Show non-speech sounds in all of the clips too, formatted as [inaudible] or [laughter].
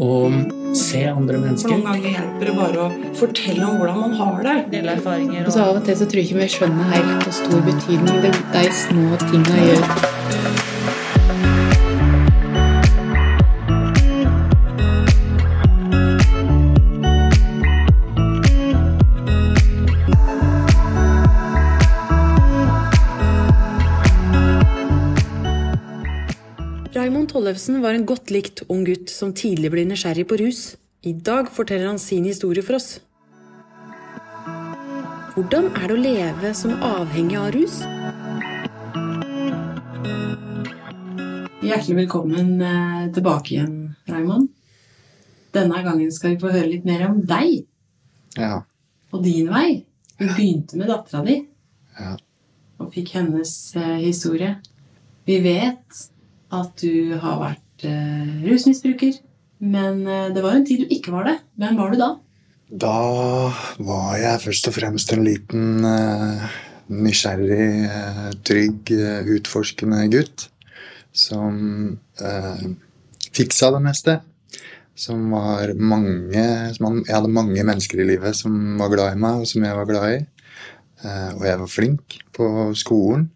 og se andre For mennesker. noen ganger hjelper det bare å fortelle om hvordan man har det. Dele erfaringer Og så av og til så tror jeg ikke vi skjønner helt hvor stor betydning det, de små tinga gjør. Tollefsen var en godt likt ung gutt som tidlig ble nysgjerrig på rus. I dag forteller han sin historie for oss. Hvordan er det å leve som avhengig av rus? Hjertelig velkommen eh, tilbake igjen, Raymond. Denne gangen skal vi få høre litt mer om deg Ja. og din vei. Du begynte med dattera di Ja. og fikk hennes eh, historie. Vi vet at du har vært eh, rusmisbruker, men eh, det var en tid du ikke var det. Hvem var du da? Da var jeg først og fremst en liten eh, nysgjerrig, eh, trygg, eh, utforskende gutt som eh, fiksa det meste. Som var mange som Jeg hadde mange mennesker i livet som var glad i meg, og som jeg var glad i. Eh, og jeg var flink på skolen.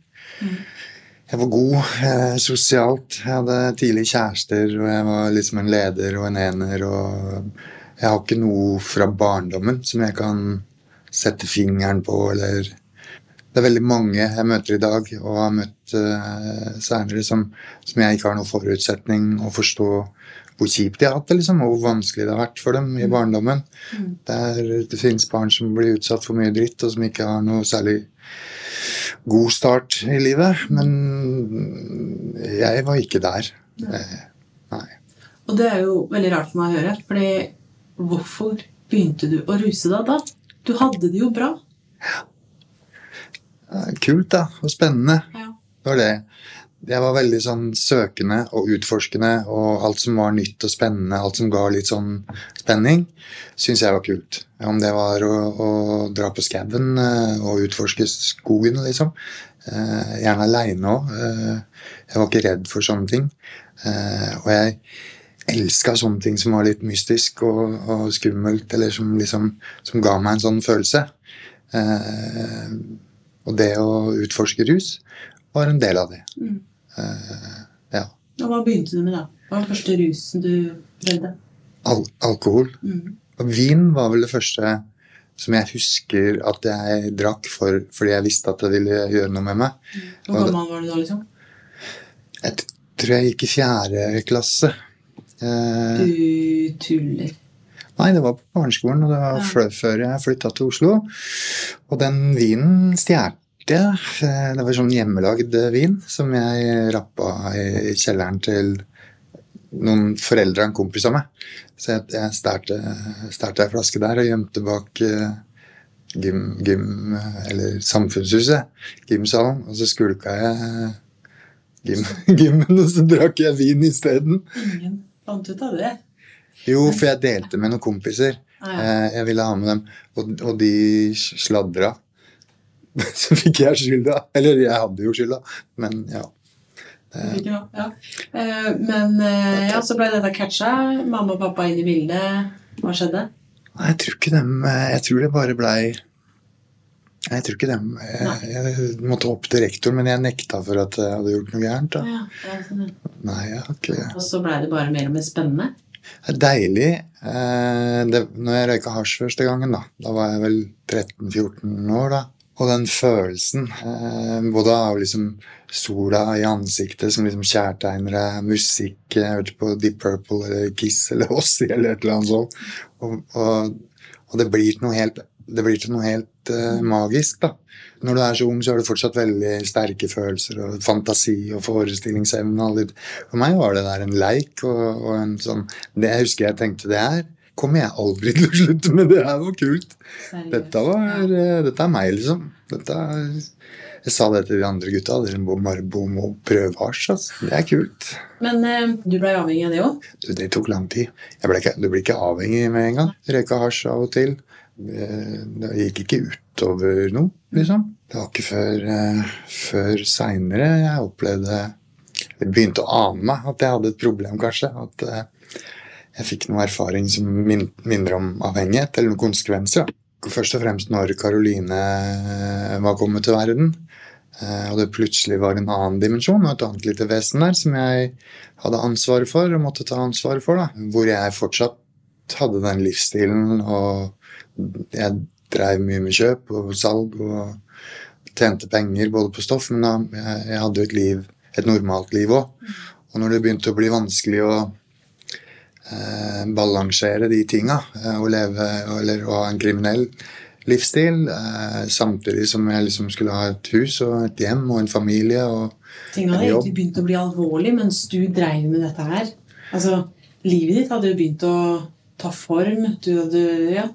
Jeg var god eh, sosialt. Jeg hadde tidlig kjærester, og jeg var liksom en leder og en ener. og Jeg har ikke noe fra barndommen som jeg kan sette fingeren på, eller Det er veldig mange jeg møter i dag, og har møtt eh, seinere, som, som jeg ikke har noen forutsetning å forstå hvor kjipt de har hatt det, liksom, og hvor vanskelig det har vært for dem i barndommen. Mm. Der det finnes barn som blir utsatt for mye dritt, og som ikke har noe særlig god start i livet. Men jeg var ikke der. Ja. Nei. Og det er jo veldig rart for meg å høre, fordi hvorfor begynte du å ruse deg da? Du hadde det jo bra. Ja. Kult, da. Og spennende. Ja. Det var det. Jeg var veldig sånn søkende og utforskende, og alt som var nytt og spennende, alt som ga litt sånn spenning, syns jeg var kult. Om det var å, å dra på skauen eh, og utforske skogen, liksom. Eh, gjerne aleine òg. jeg var ikke redd for sånne ting. Eh, og jeg elska sånne ting som var litt mystisk og, og skummelt, eller som liksom som ga meg en sånn følelse. Eh, og det å utforske rus var en del av det. Mm. Eh, ja. Og hva begynte du med da? Hva var den første rusen du prøvde? Al alkohol. Mm. Vin var vel det første som jeg husker at jeg drakk for, fordi jeg visste at det ville gjøre noe med meg. Hvor gammel var du da, liksom? Jeg tror jeg gikk i fjerde klasse. Eh, Du tuller. Nei, det var på barneskolen, og det var Ja. før jeg flytta til Oslo. Og den vinen stjal Eh, Det var sånn hjemmelagd vin som jeg rappa i kjelleren til noen foreldre og en kompis av meg. Så jeg, jeg stjal ei flaske der og gjemte bak eh, gym, gym eller Samfunnshuset, gymsalen, og så skulka jeg gym, [laughs] gymmen, og så drakk jeg vin isteden. Ingen fant ut av det. Jo, for jeg delte med noen kompiser. Ah. Eh, Jeg ville ha med dem, og, og de sladra. [laughs] Så fikk jeg skylda. Eller jeg hadde jo skylda, men ja. Ja. Eh, Men eh, ja, så ble dette catcha. Mamma og pappa inn i bildet. Hva skjedde? Nei, jeg tror ikke dem eh, Jeg tror det bare blei Jeg tror ikke dem jeg, jeg måtte opp til rektor, men jeg nekta for at jeg hadde gjort noe gærent. da. Ja, ja, sånn. Nei, jeg har ikke Og så ble det bare mer og mer spennende. Det er deilig. Eh, det, når jeg røyka hasj første gangen, da Da var jeg vel 13-14 år, da. Og den følelsen, eh, både av liksom sola i ansiktet som liksom kjærtegner deg, musikk Jeg hørte på Deep Purple eller Kiss eller [laughs] Ossi eller et eller annet sånt. Og, og, og det blir til noe helt, til noe helt eh, magisk, da. Når du er så ung, så har du fortsatt veldig sterke følelser og fantasi og forestillingsevne. For meg var det der en leik og, og en sånn Det husker jeg tenkte det her kommer jeg aldri til å slutte med. Det her var kult. Dette, var, eh, dette er meg, liksom. Dette er Jeg sa det til de andre gutta. Dere må bare bomme og prøve hasj. Altså. Det er kult. Men eh, du blei avhengig av det òg? Det tok lang tid. Ikke, du blir ikke avhengig med en gang. Røyka hasj av og til. Eh, Det gikk ikke utover noe, liksom. Det var ikke før, eh, før seinere jeg opplevde Jeg begynte å ane meg at jeg hadde et problem, kanskje. At jeg fikk noe erfaring som min, minner om avhengighet, eller noen konsekvenser. da. Først og fremst når Karoline var kommet til verden. eh, Og det plutselig var en annen dimensjon og et annet lite vesen der som jeg hadde ansvaret for og måtte ta ansvaret for. da. Hvor jeg fortsatt hadde den livsstilen, og jeg dreiv mye med kjøp og salg og tjente penger både på stoff, men da, jeg, jeg hadde jo et liv, et normalt liv òg. Og når det begynte å bli vanskelig å eh, balansere de tinga, eh, å leve eller å ha en kriminell livsstil, eh, samtidig som jeg liksom skulle ha et hus og et hjem og en familie og Ting hadde En egentlig begynt å bli alvorlig mens du dreiv med dette her. Altså, Livet ditt hadde jo begynt å ta form. Du hadde ja.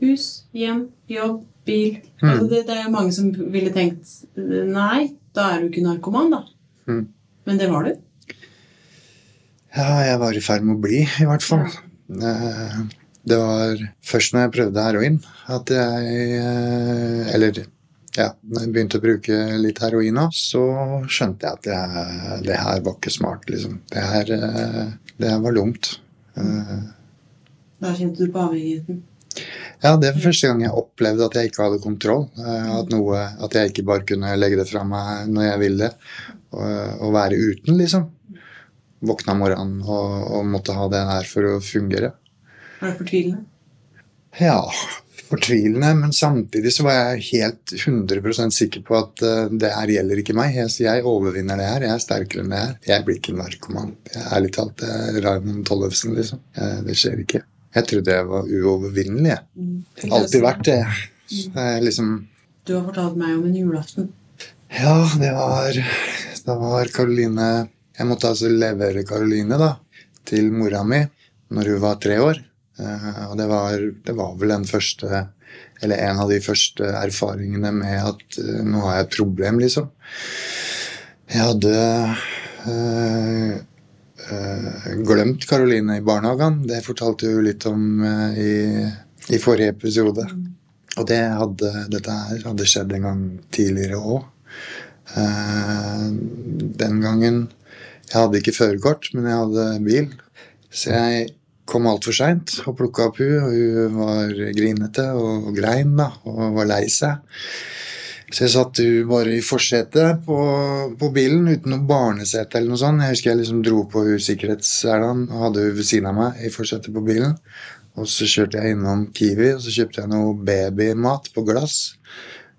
hus, hjem, jobb, bil. Mm. Altså, det, det er mange som ville tenkt Nei, da er du ikke narkoman, da. Mm. Men det var du. Ja, jeg var i ferd med å bli, i hvert fall. Eh, Det var først når jeg prøvde heroin at jeg eh, Eller ja, når jeg begynte å bruke litt heroin òg, så skjønte jeg at jeg, det her var ikke smart, liksom. Det her, eh, det her var dumt. Da kjente du på avhengigheten. Ja, det var første gang jeg opplevde at jeg ikke hadde kontroll. At, noe, at jeg ikke bare kunne legge det fra meg når jeg ville, og, og være uten, liksom. Våkne om morgenen og, og måtte ha det her for å fungere. Var det fortvilende? Ja, fortvilende, men samtidig så var jeg helt 100% sikker på at uh, det her gjelder ikke meg. Jeg, jeg overvinner det her, jeg er sterkere enn det her. Jeg blir ikke narkoman. Jeg, ærlig talt, det er Raymond Tollefsen, liksom. Eh, Det skjer ikke. Jeg trodde jeg var uovervinnelig. Mm, Alltid vært det. Det er liksom Du har fortalt meg om en julaften. Ja, det var Da var Karoline Jeg måtte altså levere Karoline til mora mi når hun var tre år. Eh, Og det var, det var vel den første Eller en av de første erfaringene med at eh, nå har jeg et problem, liksom. Jeg hadde øh, øh, glemt Karoline i barnehagen. Det fortalte hun litt om i, i forrige episode. Og det hadde, dette her hadde skjedd en gang tidligere òg. Uh, den gangen Jeg hadde ikke førerkort, men jeg hadde bil. Så jeg kom altfor seint og plukka opp hun, og hun var grinete og grein da, og var lei seg. Så jeg satt hun bare i forsetet på, på bilen uten noe barnesete eller noe sånt. Jeg husker jeg liksom dro på hun og hadde hun ved siden av meg i forsetet på bilen. Og så kjørte jeg innom Kiwi og så kjøpte jeg noe babymat på glass.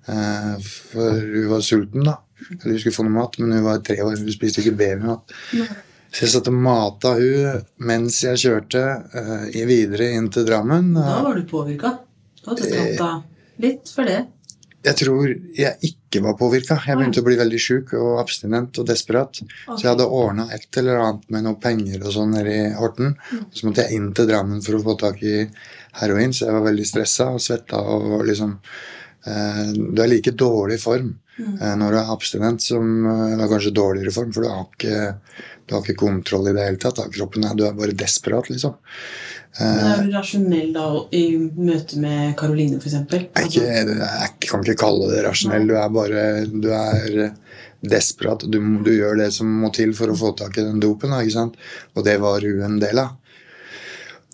Eh, for hun var sulten, da. Eller hun skulle få noe mat, men hun var tre år. Hun spiste ikke babymat. Så jeg satt og mata hun mens jeg kjørte uh, videre inn til Drammen. Da var du påvirka. Da hadde du tatt av litt for det. Jeg tror jeg ikke var påvirka. Jeg begynte å bli veldig sjuk og abstinent og desperat. Så jeg hadde ordna et eller annet med noe penger og sånn nede i Horten. Så måtte jeg inn til Drammen for å få tak i heroin, så jeg var veldig stressa og svetta og liksom eh, Du er like dårlig i form eh, når du er abstinent som eh, Du er kanskje dårligere i form, for du har ikke, du har ikke kontroll i det hele tatt kroppen. Du er bare desperat, liksom. Men er du rasjonell da i møte med Karoline, f.eks.? er ikke, jeg kan ikke kalle det rasjonell. Du er bare Du er desperat. Du, du gjør det som må til for å få tak i den dopen. Ikke sant? Og det var hun en del av.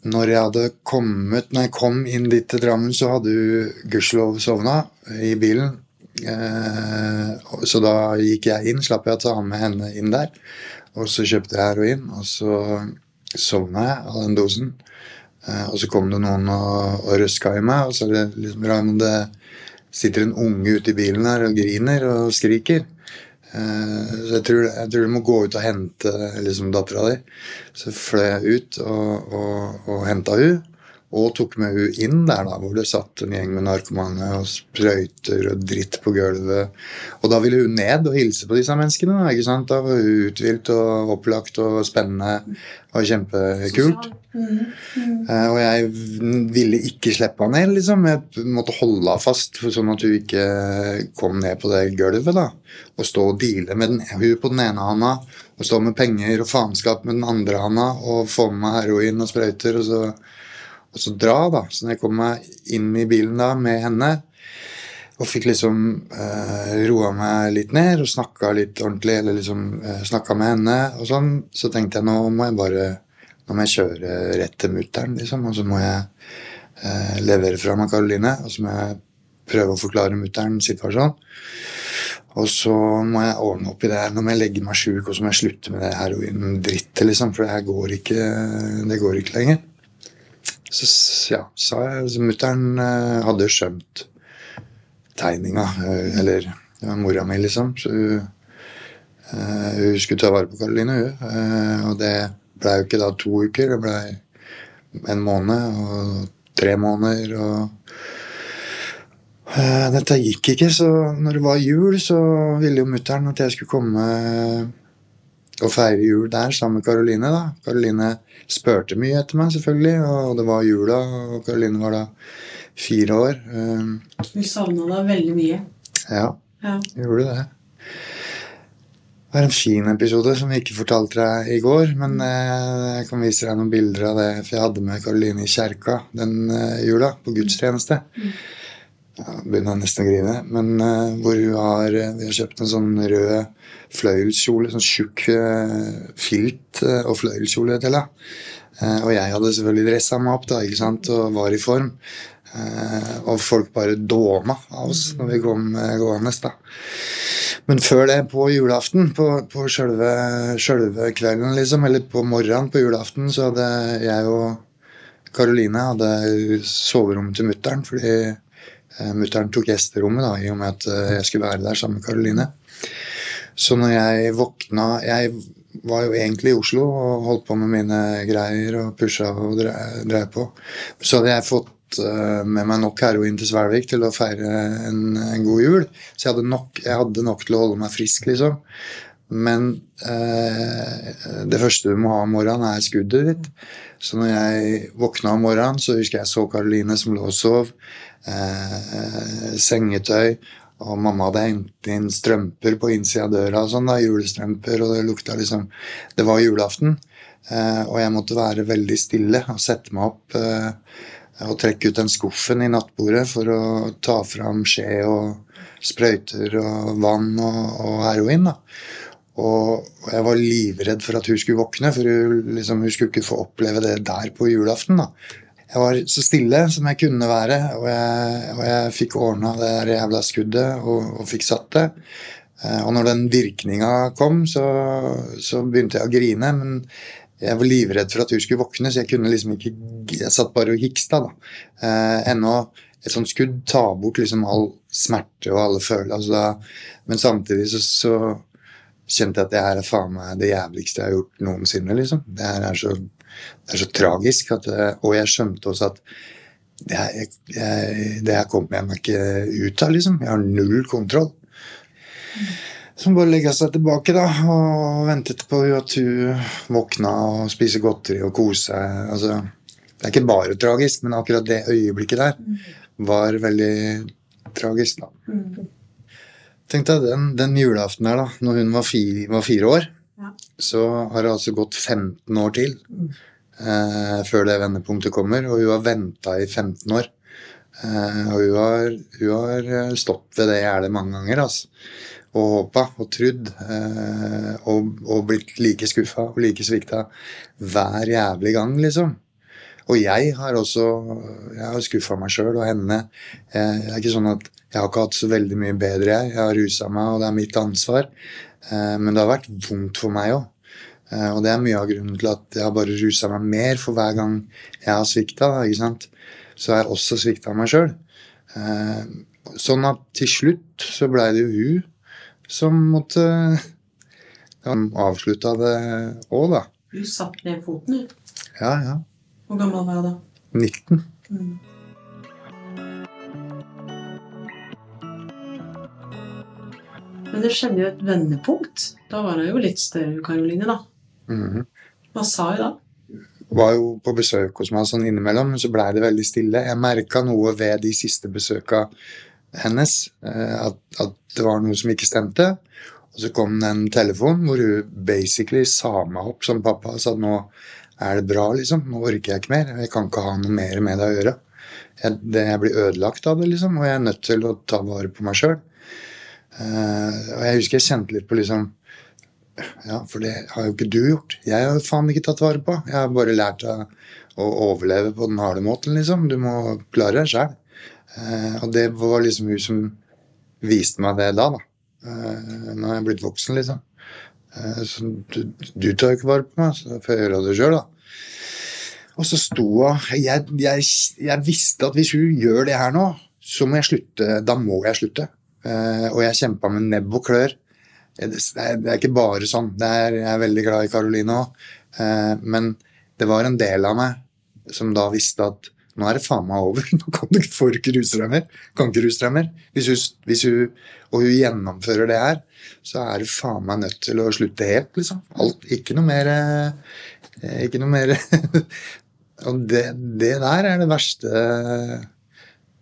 Når jeg hadde kommet Når jeg kom inn dit til Drammen, så hadde hun gudskjelov sovna i bilen. Eh, så da gikk jeg inn, slapp jeg å ta med henne inn der. Og så kjøpte jeg heroin, og så sovna jeg av den dosen. Eh, og så kom det noen og, og røska i meg, og så er det liksom Raymond, det sitter en unge ute i bilen her og griner og skriker. Eh, så jeg tror, jeg tror du må gå ut og hente liksom, dattera di. Så fløy jeg ut og, og, og henta hun Og tok med hun inn der, da, hvor det satt en gjeng med narkomane og sprøyter og dritt på gulvet. Og da ville hun ned og hilse på disse menneskene. Da, ikke sant? da var hun uthvilt og opplagt og spennende og kjempekult. Eh, og jeg ville ikke slippe henne ned, liksom. Jeg måtte holde henne fast sånn at hun ikke kom ned på det gulvet. da. Og stå og deale med den, hun på den ene handa, og stå med penger og faenskap med den andre handa, og få med meg heroin og sprøyter, og så, og så dra, da. Så når jeg kom meg inn i bilen da med henne, og fikk liksom eh, roa meg litt ned og snakka litt ordentlig, eller liksom eh, snakka med henne og sånn, så tenkte jeg nå må jeg bare nå må jeg kjøre rett til mutter'n, liksom, og så må jeg eh, levere fra meg Karoline, og så må jeg prøve å forklare mutter'n situasjonen. Og så må jeg ordne opp i det her. Nå må jeg legge meg sjuk, og så må jeg slutte med det heroin-drittet, liksom, for det her går ikke, det går ikke lenger. Så ja, sa jeg Mutter'n eh, hadde skjønt tegninga, eh, eller det var mora mi, liksom. Så hun, eh, hun skulle ta vare på Karoline, hun. Og det blei jo ikke da to uker, det blei en måned og tre måneder og Dette gikk ikke, så når det var jul, så ville jo mutter'n at jeg skulle komme og feire jul der sammen med Karoline. da. Karoline spurte mye etter meg, selvfølgelig, og det var jula, og Karoline var da fire år. Hun Vi savna deg veldig mye. Ja, Ja. gjorde det. Det var en fin episode som jeg ikke fortalte deg i går, men eh, jeg kan vise deg noen bilder av det, for jeg hadde med Karoline i kjerka den eh, jula, på gudstjeneste. Ja, begynner nesten å grine. Men uh, hvor hun har eh, Vi har kjøpt en sånn rød fløyelskjole, sånn tjukk uh, filt uh, og fløyelskjole til henne. Og jeg hadde selvfølgelig dressa meg opp da, ikke sant, og var i form. Og folk bare dåma av oss når vi kom gående. da. Men før det, på julaften, på, på sjølve, sjølve kvelden, liksom, eller på morgenen på julaften, så hadde jeg og Karoline hadde soverommet til mutter'n, fordi mutter'n tok gjesterommet da, i og med at eh, jeg skulle være der sammen med Karoline. Så når jeg våkna Jeg var jo egentlig i Oslo og holdt på med mine greier og pusha og dreiv på. Så hadde jeg fått eh, med meg nok heroin til Svelvik til å feire en, en god jul. Så jeg hadde, nok, jeg hadde nok til å holde meg frisk, liksom. Men eh, det første du må ha om morgenen, er skuddet ditt. Så når jeg våkna om morgenen, så husker jeg så Karoline som lå og sov. Eh, sengetøy. Og mamma hadde hentet inn strømper på innsida av døra, sånn da, julestrømper, og det lukta liksom Det var julaften, eh, og jeg måtte være veldig stille og sette meg opp eh, og trekke ut den skuffen i nattbordet for å ta fram skje og sprøyter og vann og, og heroin. da. Og, jeg var livredd for at hun skulle våkne, for hun, liksom, hun skulle ikke få oppleve det der på julaften. da. Jeg var så stille som jeg kunne være, og jeg, og jeg fikk ordna det jævla skuddet og, og fikk satt det. Eh, Og når den virkninga kom, så, så begynte jeg å grine. Men jeg var livredd for at hun skulle våkne, så jeg kunne liksom ikke Jeg satt bare og hiksta, da. Eh, ennå et sånt skudd tar bort liksom all smerte og alle følelser. Altså men samtidig så, så kjente at det her er faen meg det jævligste jeg har gjort noensinne. liksom. Det her er så, det er så tragisk. At, og jeg skjønte også at det her, jeg, det her kommer jeg meg ikke ut av, liksom. Jeg har null kontroll. Så bare legge seg tilbake da, og ventet på at hun våkna og spise godteri og kose seg. Altså, det er ikke bare tragisk, men akkurat det øyeblikket der var veldig tragisk. da. Tenk deg den, den julaften her, da, når hun var fire, var fire år, Ja. så har det altså gått 15 år til eh, før det vendepunktet kommer, og hun har venta i 15 år. Eh, og hun har, hun har eh, stått ved det gjerdet mange ganger, altså. Og håpa og trudd. Eh, og, og blitt like skuffa og like svikta hver jævlig gang, liksom. Og jeg har også Jeg har skuffa meg sjøl og henne. Eh, Det er ikke sånn at jeg har ikke hatt så veldig mye bedre, jeg. Jeg har rusa meg, og det er mitt ansvar. Eh, Men det har vært vondt for meg òg. Og det er mye av grunnen til at jeg har bare rusa meg mer for hver gang jeg har svikta. Så har jeg også svikta meg sjøl. Sånn at til slutt så blei det jo hun som måtte avslutta det òg, da. Du satt ned foten, du. Ja, ja. Hvor gammel var jeg da? 19. Men det skjedde jo et vendepunkt. Da var hun jo litt større, Karoline, da. Mhm. Hva sa hun da? Var jo på besøk hos meg sånn innimellom, men så blei det veldig stille. Jeg merka noe ved de siste besøka hennes, eh, at, at det var noe som ikke stemte. Og så kom det en telefon hvor hun basically sa meg opp som pappa og sa at nå er det bra, liksom. Nå orker jeg ikke mer. Jeg kan ikke ha noe mer med det å gjøre. Jeg, det, jeg blir ødelagt av det, liksom, og jeg er nødt til å ta vare på meg sjøl. Og jeg husker jeg kjente litt på liksom Ja, for det har jo ikke du gjort. Jeg har faen ikke tatt vare på. Jeg har bare lært deg å overleve på den harde måten, liksom. Du må klare deg sjæl. og det var liksom hun som viste meg det da, da. Uh, nå er blitt voksen, liksom. Eh, så du, du tar jo ikke vare på meg, så får jeg gjøre det sjøl, da. Og så sto hun jeg, jeg, jeg visste at hvis hun gjør det her nå, så må jeg slutte. Da må jeg slutte. Eh, og jeg kjempa med nebb og klør. Det er, det er ikke bare sånn. Er, jeg er veldig glad i Karoline òg. men det var en del av meg som da visste at nå er det faen meg over. [laughs] Nå kan du ikke få ikke ruse deg mer. Kan ikke ruse mer. Hvis hvis hun, og hun gjennomfører det her, så er du faen meg nødt til å slutte helt, liksom. Alt, ikke noe mer eh, Ikke noe mer [laughs] Og det, det, der er det verste eh,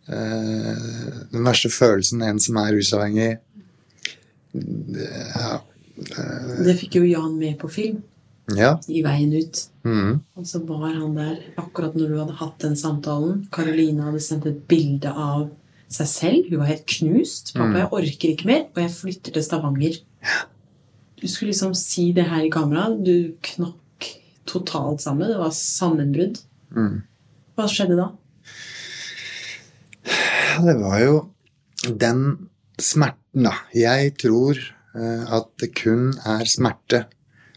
Den verste følelsen en som er rusavhengig ja, eh, Det fikk jo Jan med på film. Ja. I veien ut. Mm. Og så var han der akkurat når du hadde hatt den samtalen. Karoline hadde sendt et bilde av seg selv. Hun var helt knust. 'Pappa, jeg orker ikke mer, og jeg flytter til Stavanger'. Du skulle liksom si det her i kamera. Du knakk totalt sammen. Det var sammenbrudd. Mm. Hva skjedde da? Det var jo den smerten, da. Jeg tror uh, at det kun er smerte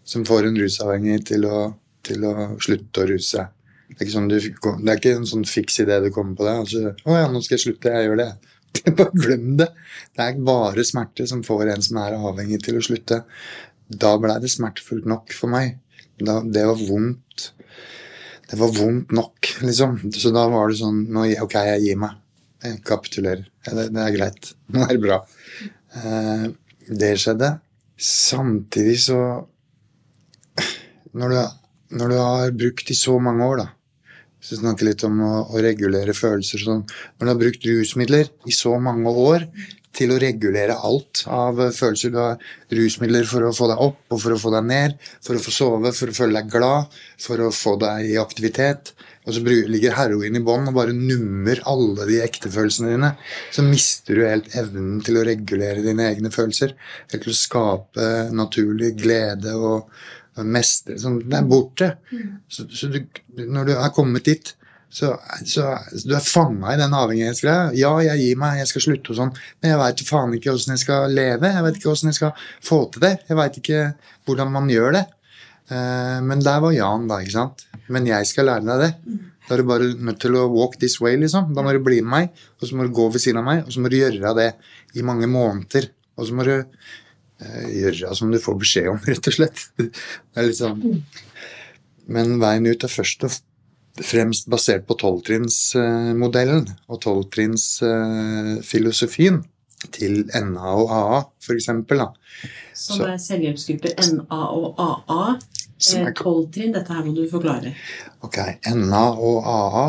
som får en rusavhengig til å, til å slutte å ruse. Det er, sånn du, det er ikke en sånn fiks idé du kommer på det. Altså, 'Å ja, nå skal jeg slutte. Jeg gjør det.' [laughs] Bare glem det. Det er bare smerte som får en som er avhengig, til å slutte. Da blei det smertefullt nok for meg. Da, det var vondt. Det var vondt nok, liksom. Så da var det sånn nå, Ok, jeg gir meg. Jeg kapitulerer. Det, det, er greit. [laughs] Nå er det bra. Eh, det skjedde. Samtidig så når du, når du har brukt i så mange år, da så snakker litt om å, å regulere følelser sånn. Når du har brukt rusmidler i så mange år til å regulere alt av følelser Du har rusmidler for å få deg opp og for å få deg ned, for å få sove, for å føle deg glad, for å få deg i aktivitet. Og så ligger heroin i bånn og bare nummer alle de ekte følelsene dine. Så mister du helt evnen til å regulere dine egne følelser. Helt til å skape naturlig glede og mestre sånn, Det er borte. Så, så du, når du er kommet dit, så, så, så du er fanga i den avhengighetsgreia. Ja, jeg gir meg, jeg skal slutte og sånn, men jeg veit faen ikke åssen jeg skal leve. Jeg veit ikke åssen jeg skal få til det. Jeg veit ikke hvordan man gjør det. Uh, men der var Jan, da. ikke sant? Men jeg skal lære deg det. Da er du bare nødt til å walk this way, liksom. Da må du bli med meg, og så må du gå ved siden av meg, og så må du gjøre det i mange måneder. Og så må du uh, gjøre som du får beskjed om, [laughs] rett og slett. Det er sånn Men veien ut er først og fremst basert på tolvtrinnsmodellen og tolvtrinnsfilosofien til NA og AA, f.eks. det er selvhjelpsgrupper NA og AA. Tolv trinn, dette her må du forklare. Ok, NA og AA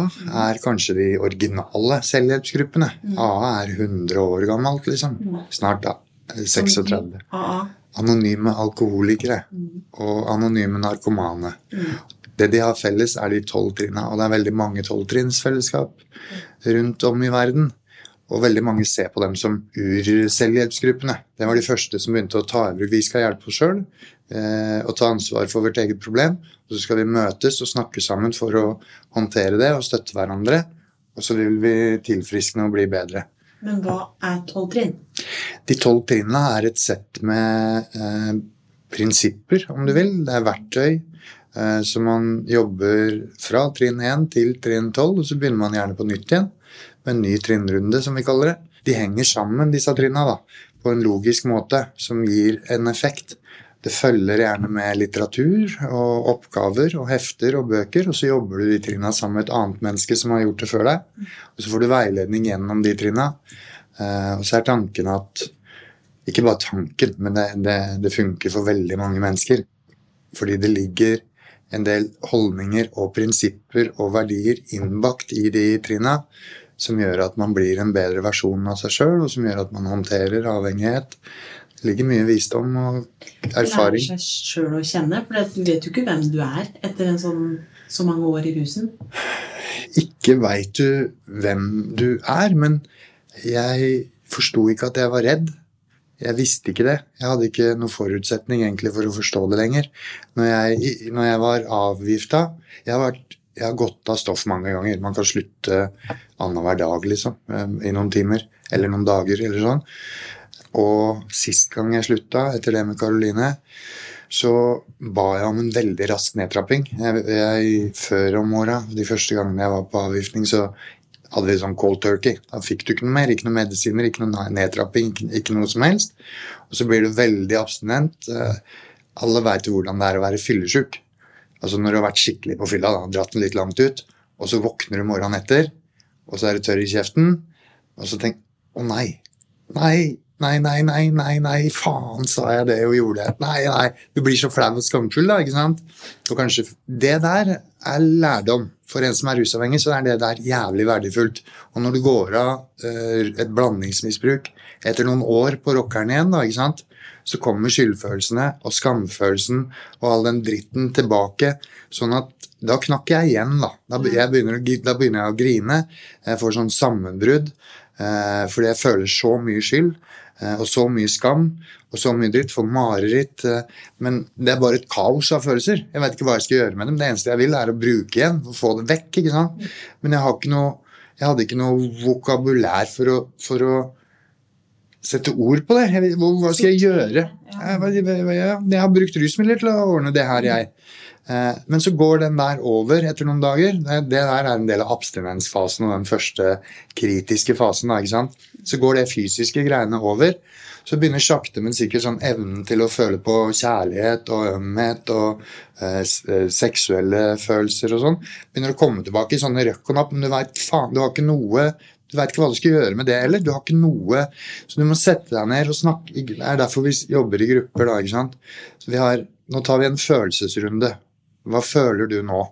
er kanskje de originale selvhjelpsgruppene. Mm. AA er 100 år gammelt, liksom. Snart, da. 36. AA. Anonyme alkoholikere mm. og anonyme narkomane. Mm. Det de har felles, er de tolv trinna, og det er veldig mange tolvtrinnsfellesskap rundt om i verden. Og veldig mange ser på dem som urselvhjelpsgruppene. Det var de første som begynte å ta i bruk Vi skal hjelpe oss sjøl eh, og ta ansvar for vårt eget problem. Og så skal vi møtes og snakke sammen for å håndtere det og støtte hverandre. Og så vil vi tilfriskne og bli bedre. Men hva er tolv trinn? De tolv trinnene er et sett med eh, prinsipper, om du vil. Det er verktøy eh, så man jobber fra trinn 1 til trinn 12, og så begynner man gjerne på nytt igjen med en ny trinnrunde, som vi kaller det. De henger sammen, disse trinna, da, på en logisk måte som gir en effekt. Det følger gjerne med litteratur og oppgaver og hefter og bøker, og så jobber du de trinna sammen med et annet menneske som har gjort det før deg. Og så får du veiledning gjennom de trinna. Eh, og så er tanken at Ikke bare tanken, men det, det, det funker for veldig mange mennesker. Fordi det ligger en del holdninger og prinsipper og verdier innbakt i de trinna som gjør at man blir en bedre versjon av seg sjøl, og som gjør at man håndterer avhengighet. Det ligger mye visdom og erfaring. Lære seg sjøl å kjenne. For du vet jo ikke hvem du er etter en sånn, så mange år i rusen. Ikke veit du hvem du er, men jeg forsto ikke at jeg var redd. Jeg visste ikke det. Jeg hadde ikke noen forutsetning egentlig for å forstå det lenger. Når jeg, når jeg var avgifta jeg har, vært, jeg har gått av stoff mange ganger. Man kan slutte annenhver dag, liksom. eh, I noen timer. Eller noen dager, eller sånn. Og sist gang jeg slutta, etter det med Karoline, så ba jeg om en veldig rask nedtrapping. Jeg, jeg, før om åra, de første gangene jeg var på avgiftning, så hadde vi sånn cold turkey. Da fikk du ikke noe mer, ikke noe medisiner, ikke noe nedtrapping, ikke, ikke noe som helst. Og så blir du veldig abstinent. Eh, Alle veit jo hvordan det er å være fyllesyk. Altså når du har vært skikkelig på fylla, da, dratt den litt langt ut, og så våkner du morgenen etter, og så er det tørr i kjeften, og så tenker Å nei. Nei. Nei, nei, nei, nei, nei, faen sa jeg det og gjorde det. Nei, nei. Du blir så flau og skamfull, da, ikke sant? Og kanskje Det der er lærdom. For en som er rusavhengig, så er det der jævlig verdifullt. Og når du går av uh, et blandingsmisbruk etter noen år på rockeren igjen, da, ikke sant? Så kommer skyldfølelsene og skamfølelsen og all den dritten tilbake. Sånn at da knakk jeg igjen, da. Da, jeg begynner, da begynner jeg å grine. Jeg får sånn sammenbrudd. Eh, fordi jeg føler så mye skyld eh, og så mye skam og så mye dritt. Får mareritt. Eh, men det er bare et kaos av følelser. Jeg vet ikke hva jeg skal gjøre med dem. Det eneste jeg vil, er å bruke igjen få det vekk. ikke sant? Men jeg, har ikke noe, jeg hadde ikke noe vokabulær for å, for å sette ord på det. Vet- hva, hva skal jeg gjøre? Jeg, hva- jeg, har brukt rusmidler til å ordne det her, jeg. Eh, Men så går den der over etter noen dager. Det, det der er en del av abstinensfasen og den første kritiske fasen. Ikke sant? Så går det fysiske greiene over. Så begynner sakte, men sikkert sånn evnen til å føle på kjærlighet og ømhet og eh, eh, seksuelle følelser og sånn, begynner å komme tilbake i sånne røkk og napp. Men du veit faen, du har ikke noe du veit ikke hva du skal gjøre med det heller. Du har ikke noe Så du må sette deg ned og snakke. Det er derfor vi jobber i grupper, da. ikke sant? Så vi har, nå tar vi en følelsesrunde. Hva føler du nå?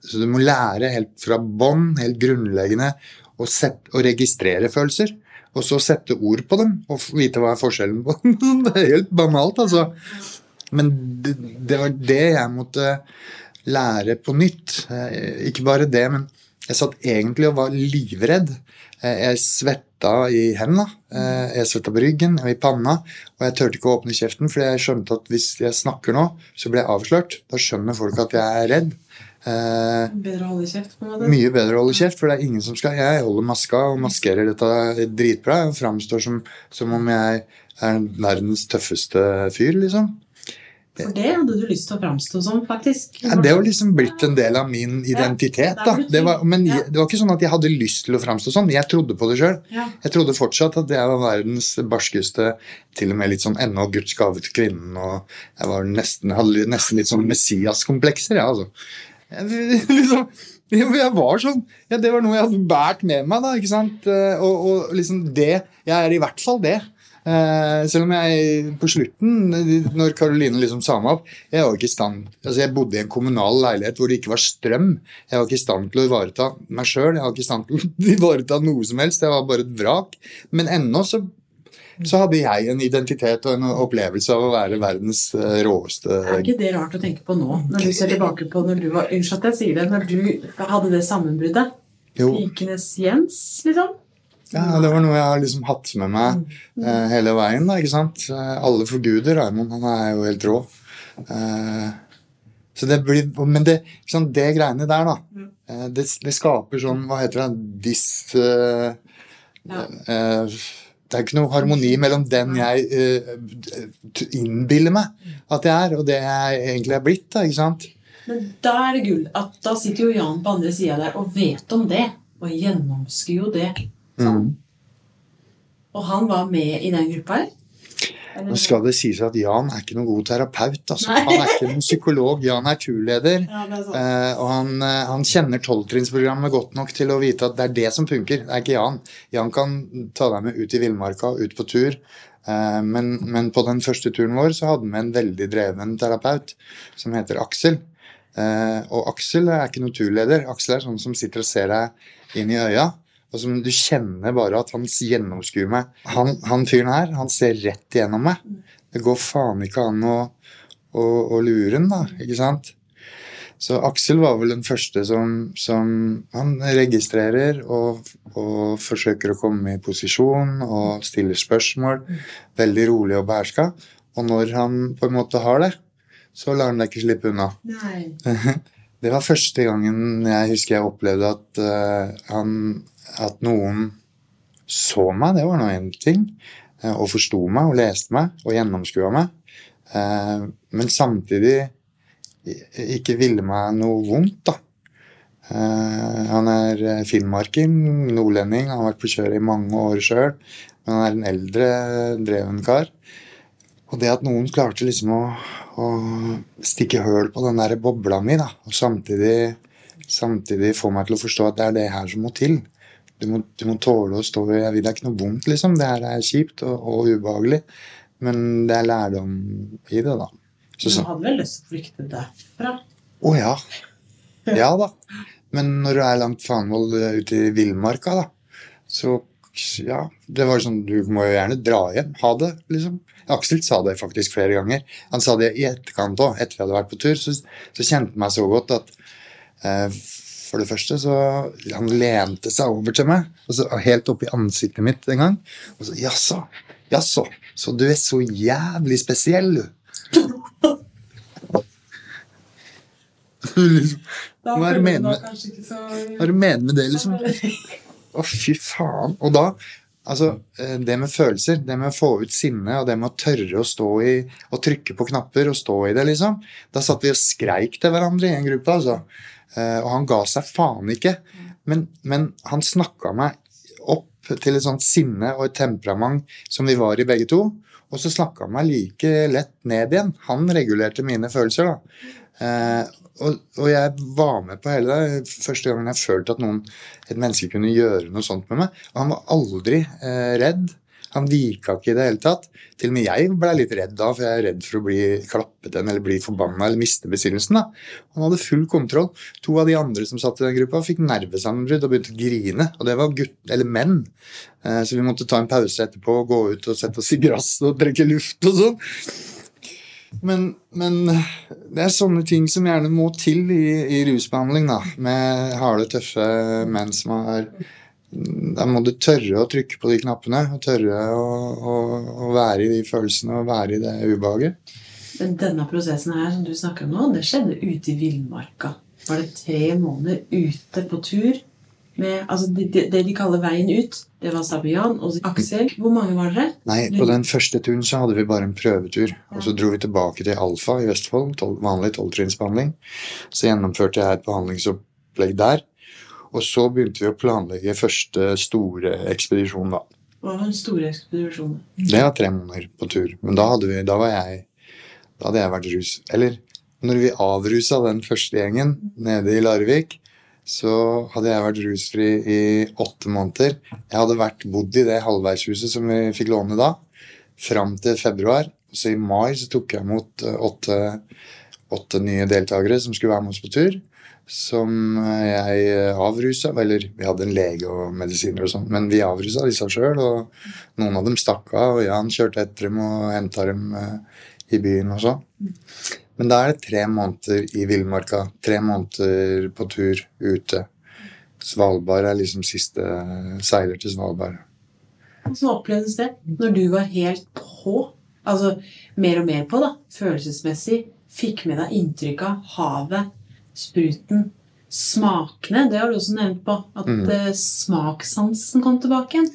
Så du må lære helt fra bånn, helt grunnleggende, å, sette, å registrere følelser. Og så sette ord på dem, og vite hva er forskjellen på dem. [laughs] Det er helt banalt, altså. Men det, det var det jeg måtte lære på nytt. Eh, Ikke bare det, men jeg satt egentlig og var livredd. Eh, Jeg svetta i hendene, eh, jeg svetta på ryggen og i panna. Og jeg turte ikke å åpne kjeften, for jeg skjønte at hvis jeg snakker nå, så blir jeg avslørt. Da skjønner folk at jeg er redd. Eh, Bedre å holde kjeft, på måte. mye bedre å holde kjeft, for det er ingen som skal Jeg holder maska og maskerer dette dritbra. Jeg framstår som, som om jeg er verdens tøffeste fyr, liksom. For det hadde du lyst til å framstå som, faktisk. Ja, det har liksom blitt en del av min identitet. Da. Det var, men Ja. det var ikke sånn at jeg hadde lyst til å framstå sånn. Jeg trodde på det sjøl. Ja. Jeg trodde fortsatt at jeg var verdens barskeste, til og med litt sånn ennå Guds gave til kvinnen. Og jeg var nesten, hadde nesten litt sånn Messias-komplekser, jeg, altså. Jeg, [laughs] liksom, jeg var sånn. Ja, det var noe jeg hadde båret med meg, da. ikke sant? Eh, Og, og liksom det Jeg er i hvert fall det. Eh, selv om jeg på slutten, når Karoline liksom sa meg opp Jeg var ikke i stand altså jeg bodde i en kommunal leilighet hvor det ikke var strøm. Jeg var ikke i stand til å ivareta meg sjøl. Jeg var ikke i stand til å [laughs] ivareta noe som helst. Jeg var bare et vrak. Men ennå så, så hadde jeg en identitet og en opplevelse av å være verdens eh, råeste Er ikke det rart å tenke på nå, når du ser tilbake på når du var Unnskyld at jeg sier det, når du hadde det sammenbruddet? Jo. Likenes Jens, liksom? Ja, det var noe jeg har liksom hatt med meg eh, hele veien. da, ikke sant? Eh, alle forguder Raymond. Han er jo helt rå. Eh, så det blir, men det, sant, det greiene der, da, eh, det, det skaper sånn Hva heter det? Dis... Ja. eh, det er ikke noe harmoni mellom den jeg innbiller meg at jeg er, og det jeg egentlig er blitt. da, ikke sant? Men da er det gull at da sitter jo Jan på andre sida der og vet om det. Og gjennomskuer jo det. Sånn. Og han var med i den gruppa her? Nå skal det sies at Jan er ikke noen god terapeut. Altså. Han er ikke noen psykolog. Jan er turleder. Ja, er. Eh, og han, eh, han kjenner tolvtrinnsprogrammet godt nok til å vite at det er det som funker. Det er ikke Jan. Jan kan ta deg med ut i villmarka, ut på tur. Eh, men, men på den første turen vår så hadde vi en veldig dreven terapeut som heter Aksel. Og Aksel er ikke noen turleder. Aksel er sånn som sitter og ser deg inn i øya. Og som du kjenner bare at han gjennomskuer meg. Han, han fyren her, han ser rett igjennom meg. Det går faen ikke an å, å, å lure han, da. Ikke sant? Så Aksel var vel den første som, som Han registrerer og, og forsøker å komme i posisjon og stiller spørsmål. Veldig rolig og beherska. Og når han på en måte har det, så lar han deg ikke slippe unna. Nei. [laughs] Det var første gangen jeg husker jeg opplevde at, uh, han, at noen så meg. Det var nå én ting. eh, og forsto meg og leste meg og gjennomskua meg. Eh, men samtidig ikke ville meg noe vondt, da. Eh, han er filmmarker, nordlending, han har vært på kjøret i mange år sjøl. Men han er en eldre, dreven kar. Og det at noen klarte liksom å, å stikke høl på den der bobla mi, da, og samtidig, samtidig få meg til å forstå at det er det her som må til. Du må, du må tåle å stå i det er ikke noe vondt, liksom. Det her er kjipt og, og ubehagelig. Men det er lærdom i det, da. Så, Du hadde vel lyst til å flykte derfra? å ja. Ja da. Men når du er langt faenvoll eh, ute i villmarka, da, så ja. Det var sånn Du må jo gjerne dra hjem. Ha det, liksom. Aksel sa det faktisk flere ganger. Han sa det i etterkant òg, etter vi hadde vært på tur. Så, så kjente han meg så godt at eh, for det første så Han lente seg over til meg, og så helt oppi i ansiktet mitt en gang. Og så Jaså, jaså, så du er så jævlig spesiell, du. [laughs] liksom, Hva er det med- det med det, liksom? [laughs] Å, fy faen. Og da Altså, eh, det med følelser, det med å få ut sinne, og det med å tørre å stå i og trykke på knapper og stå i det, liksom. Da satt vi og skreik til hverandre i en gruppe, altså. Eh, Og han ga seg faen ikke. Men, men han snakka meg opp til et sånt sinne og et temperament som vi var i begge to. Og så snakka han meg like lett ned igjen. Han regulerte mine følelser, da. Eh, og, og jeg var med på hele det. Første gangen jeg følte at noen, et menneske kunne gjøre noe sånt med meg. Og han var aldri eh, redd. Han vika ikke i det hele tatt. Til og med jeg ble litt redd da, for jeg er redd for å bli klappet igjen eller bli forbanna eller miste besinnelsen. da. Han hadde full kontroll. To av de andre som satt i den gruppa, fikk nervesammenbrudd og begynte å grine. Og det var gutt, eller menn. Eh, så vi måtte ta en pause etterpå gå ut og sette oss i gresset og trekke luft og sånn. Men, men det er sånne ting som gjerne må til i, i rusbehandling, da. Med harde, tøffe menn som har Da må du tørre å trykke på de knappene. Og tørre å, å, å være i de følelsene og være i det ubehaget. Men denne prosessen her som du snakker om nå, det skjedde ute i villmarka. Var det tre måneder ute på tur med altså det, det, det de kaller veien ut? Det var Sabian og Aksel. Hvor mange var dere? Nei, på den første turen så hadde vi bare en prøvetur. Og så dro vi tilbake til Alfa i Vestfold, tol vanlig tolvtrinnsbehandling. Så gjennomførte jeg et behandlingsopplegg der. Og så begynte vi å planlegge første store ekspedisjon, da. Hva var den store ekspedisjonen? Det var tre måneder på tur. Men da vi, da var jeg, da hadde jeg vært rus. Eller når vi avrusa den første gjengen nede i Larvik, så hadde jeg vært rusfri i åtte måneder. Jeg hadde vært bodd i det halvveishuset som vi fikk låne da, fram til februar. Så i mai så tok jeg imot eh, åtte, åtte nye deltakere som skulle være med oss på tur. Som jeg avrusa. Eller vi hadde en lege og medisiner og sånn, men vi avrusa disse sjøl. Og noen av dem stakk av, og Jan kjørte etter dem og henta dem eh, i byen og sånn. Men da er det tre måneder i villmarka. Tre måneder på tur ute. Svalbard er liksom siste seiler til Svalbard. Hvordan opplevdes det når du var helt på? Altså mer og mer på, da. Følelsesmessig. Fikk med deg inntrykk av havet, spruten, smakene. Det har du også nevnt på. At Mm. eh, smakssansen kom tilbake igjen.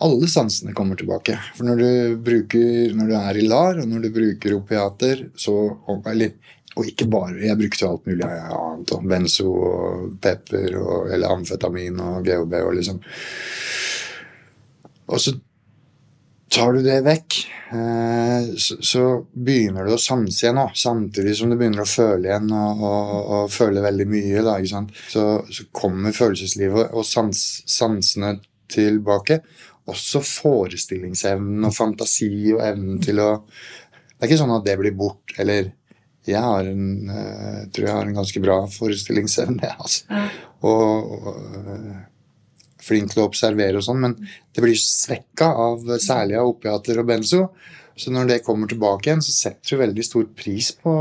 Alle sansene kommer tilbake. For når du, bruker, når du er i LAR, og når du bruker opiater, så eller, og ikke bare Jeg brukte alt mulig annet. og Benzo og pepper og, eller amfetamin og GHB og liksom Og så tar du det vekk, eh, så, begynner du å sanse igjen. Samtidig som du begynner å føle igjen og, og, og føle veldig mye. Da? Så, så kommer følelseslivet og sans, sansene tilbake. Også forestillingsevnen og fantasi og evnen til å Det er ikke sånn at det blir bort, eller jeg har en, eh, tror jeg har en ganske bra forestillingsevne. jeg, [laughs] Altså. Og, og eh, flink til å observere og sånn, men det blir svekka av særlig av opiater og benzo. Så når det kommer tilbake igjen, så setter du veldig stor pris på